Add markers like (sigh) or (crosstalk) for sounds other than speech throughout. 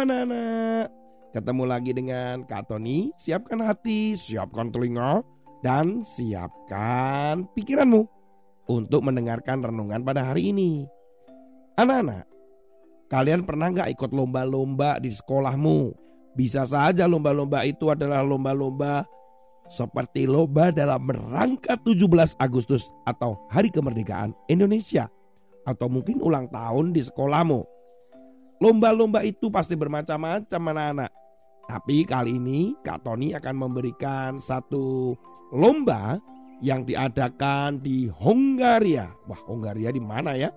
Anak-anak, ketemu lagi dengan Kak Tony. Siapkan hati, siapkan telinga, dan siapkan pikiranmu untuk mendengarkan renungan pada hari ini. Anak-anak, kalian pernah nggak ikut lomba-lomba di sekolahmu? Bisa saja lomba-lomba itu adalah lomba-lomba seperti lomba dalam rangka 17 Agustus atau Hari Kemerdekaan Indonesia atau mungkin ulang tahun di sekolahmu. Lomba-lomba itu pasti bermacam-macam anak-anak. Tapi kali ini Kak Tony akan memberikan satu lomba yang diadakan di Hongaria. Wah, Hongaria di mana ya?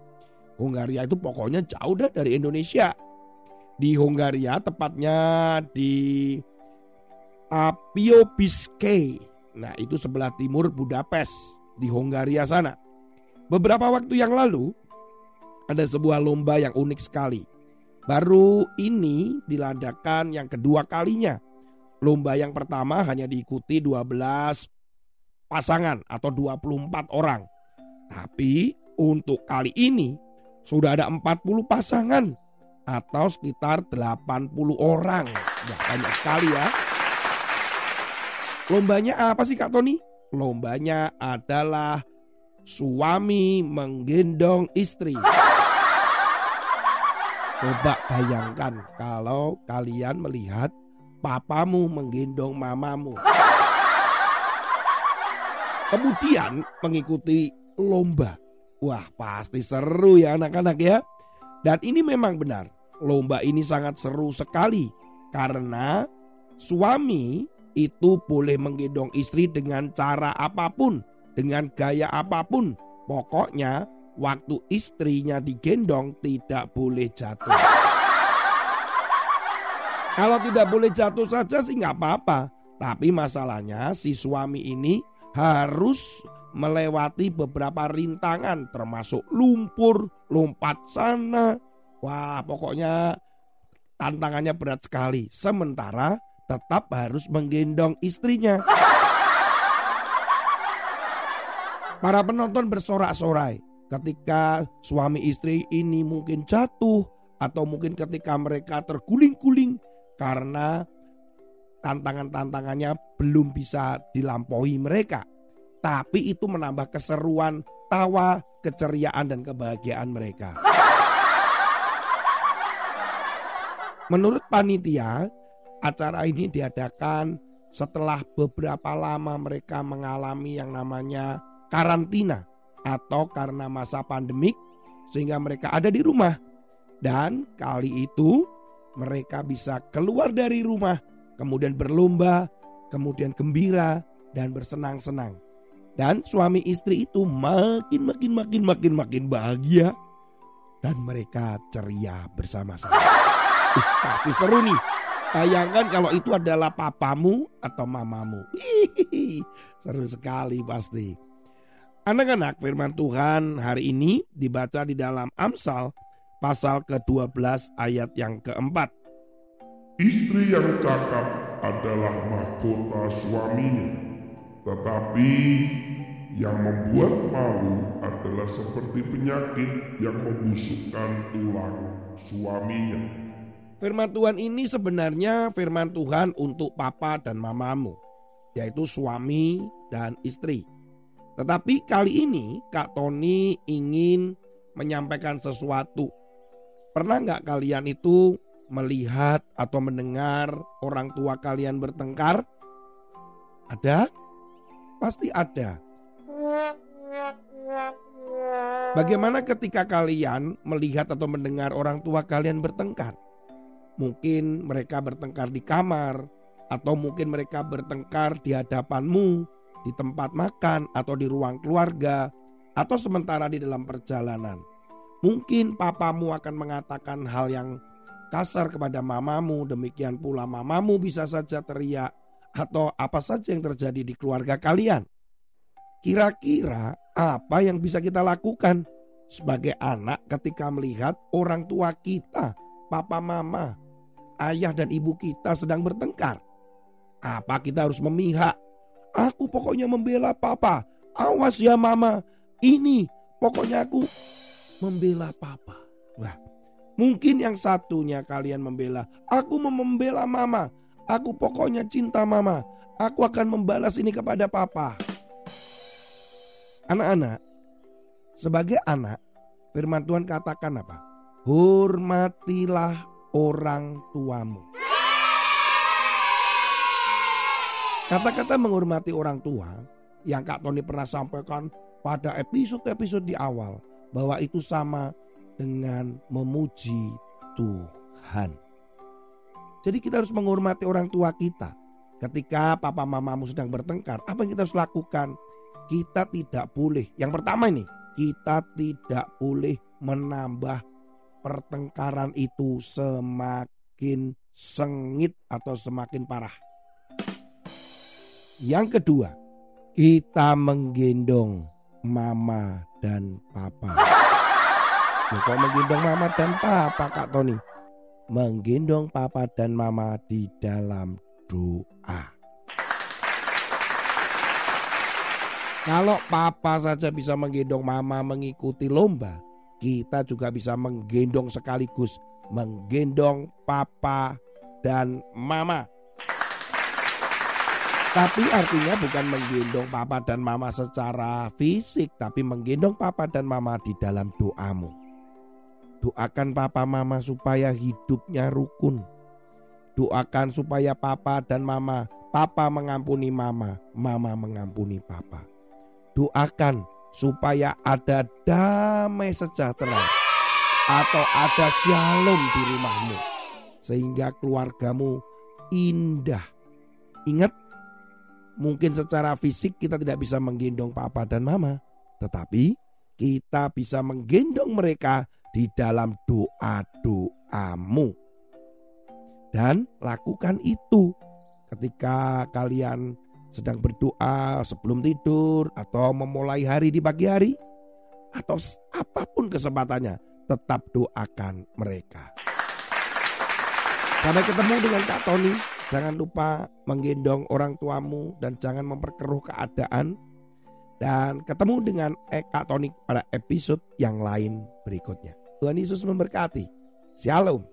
Hongaria itu pokoknya jauh dah dari Indonesia. Di Hongaria tepatnya di Apiobiske. Nah, itu sebelah timur Budapest di Hongaria sana. Beberapa waktu yang lalu ada sebuah lomba yang unik sekali. Baru ini dilandakan yang kedua kalinya. Lomba yang pertama hanya diikuti 12 pasangan atau 24 orang. Tapi untuk kali ini sudah ada 40 pasangan atau sekitar 80 orang. Ya, banyak sekali ya. Lombanya apa sih Kak Tony? Lombanya adalah suami menggendong istri. Coba bayangkan kalau kalian melihat papamu menggendong mamamu. Kemudian mengikuti lomba. Wah pasti seru ya anak-anak ya. Dan ini memang benar. Lomba ini sangat seru sekali. Karena suami itu boleh menggendong istri dengan cara apa pun. Dengan gaya apa pun. Pokoknya waktu istrinya digendong tidak boleh jatuh. (laughs) Kalau tidak boleh jatuh saja sih nggak apa-apa. Tapi masalahnya si suami ini harus melewati beberapa rintangan termasuk lumpur, lompat sana. Wah pokoknya tantangannya berat sekali. Sementara tetap harus menggendong istrinya. (laughs) Para penonton bersorak-sorai ketika suami istri ini mungkin jatuh atau mungkin ketika mereka terguling-guling karena tantangan-tantangannya belum bisa dilampaui mereka. Tapi itu menambah keseruan, tawa, keceriaan dan kebahagiaan mereka. Menurut panitia, acara ini diadakan setelah beberapa lama mereka mengalami yang namanya karantina atau karena masa pandemik sehingga mereka ada di rumah. Dan kali itu mereka bisa keluar dari rumah, kemudian berlomba, kemudian gembira dan bersenang-senang. Dan suami istri itu makin makin makin makin makin bahagia dan mereka ceria bersama-sama. Uh, (laughs) pasti seru nih. Bayangkan kalau itu adalah papamu atau mamamu. Hihihi, seru sekali pasti. Anak-anak firman Tuhan hari ini dibaca di dalam Amsal pasal ke-12 ayat yang keempat. Istri yang cakap adalah mahkota suaminya, tetapi yang membuat malu adalah seperti penyakit yang membusukkan tulang suaminya. Firman Tuhan ini sebenarnya firman Tuhan untuk papa dan mamamu, yaitu suami dan istri. Tetapi kali ini Kak Tony ingin menyampaikan sesuatu. Pernah nggak kalian itu melihat atau mendengar orang tua kalian bertengkar? Ada? Pasti ada. Bagaimana ketika kalian melihat atau mendengar orang tua kalian bertengkar? Mungkin mereka bertengkar di kamar, atau mungkin mereka bertengkar di hadapanmu, di tempat makan atau di ruang keluarga atau sementara di dalam perjalanan. Mungkin papamu akan mengatakan hal yang kasar kepada mamamu, demikian pula mamamu bisa saja teriak atau apa saja yang terjadi di keluarga kalian. Kira-kira apa yang bisa kita lakukan sebagai anak ketika melihat orang tua kita, papa mama, ayah dan ibu kita sedang bertengkar? Apa kita harus memihak? Aku pokoknya membela papa. Awas ya mama. Ini pokoknya aku membela papa. Wah, mungkin yang satunya kalian membela. Aku mau membela mama. Aku pokoknya cinta mama. Aku akan membalas ini kepada papa. Anak-anak, sebagai anak, firman Tuhan katakan apa? Hormatilah orang tuamu. Kata-kata menghormati orang tua yang Kak Tony pernah sampaikan pada episode-episode di awal bahwa itu sama dengan memuji Tuhan. Jadi kita harus menghormati orang tua kita. Ketika papa mamamu sedang bertengkar, apa yang kita harus lakukan? Kita tidak boleh. Yang pertama ini, kita tidak boleh menambah pertengkaran itu semakin sengit atau semakin parah. Yang kedua, kita menggendong mama dan papa. Loh, kok menggendong mama dan papa Kak Tony? Menggendong papa dan mama di dalam doa. Kalau papa saja bisa menggendong mama mengikuti lomba, kita juga bisa menggendong sekaligus menggendong papa dan mama. Tapi artinya bukan menggendong papa dan mama secara fisik, tapi menggendong papa dan mama di dalam doamu. Doakan papa mama supaya hidupnya rukun. Doakan supaya papa dan mama, papa mengampuni mama, mama mengampuni papa. Doakan supaya ada damai sejahtera atau ada shalom di rumahmu sehingga keluargamu indah. Ingat Mungkin secara fisik kita tidak bisa menggendong papa dan mama, tetapi kita bisa menggendong mereka di dalam doa-doamu. Dan lakukan itu ketika kalian sedang berdoa sebelum tidur atau memulai hari di pagi hari atau apa pun kesempatannya, tetap doakan mereka. Sampai ketemu dengan Kak Tony Jangan lupa menggendong orang tuamu dan jangan memperkeruh keadaan. Dan ketemu dengan Eka Tonik pada episode yang lain berikutnya. Tuhan Yesus memberkati. Shalom.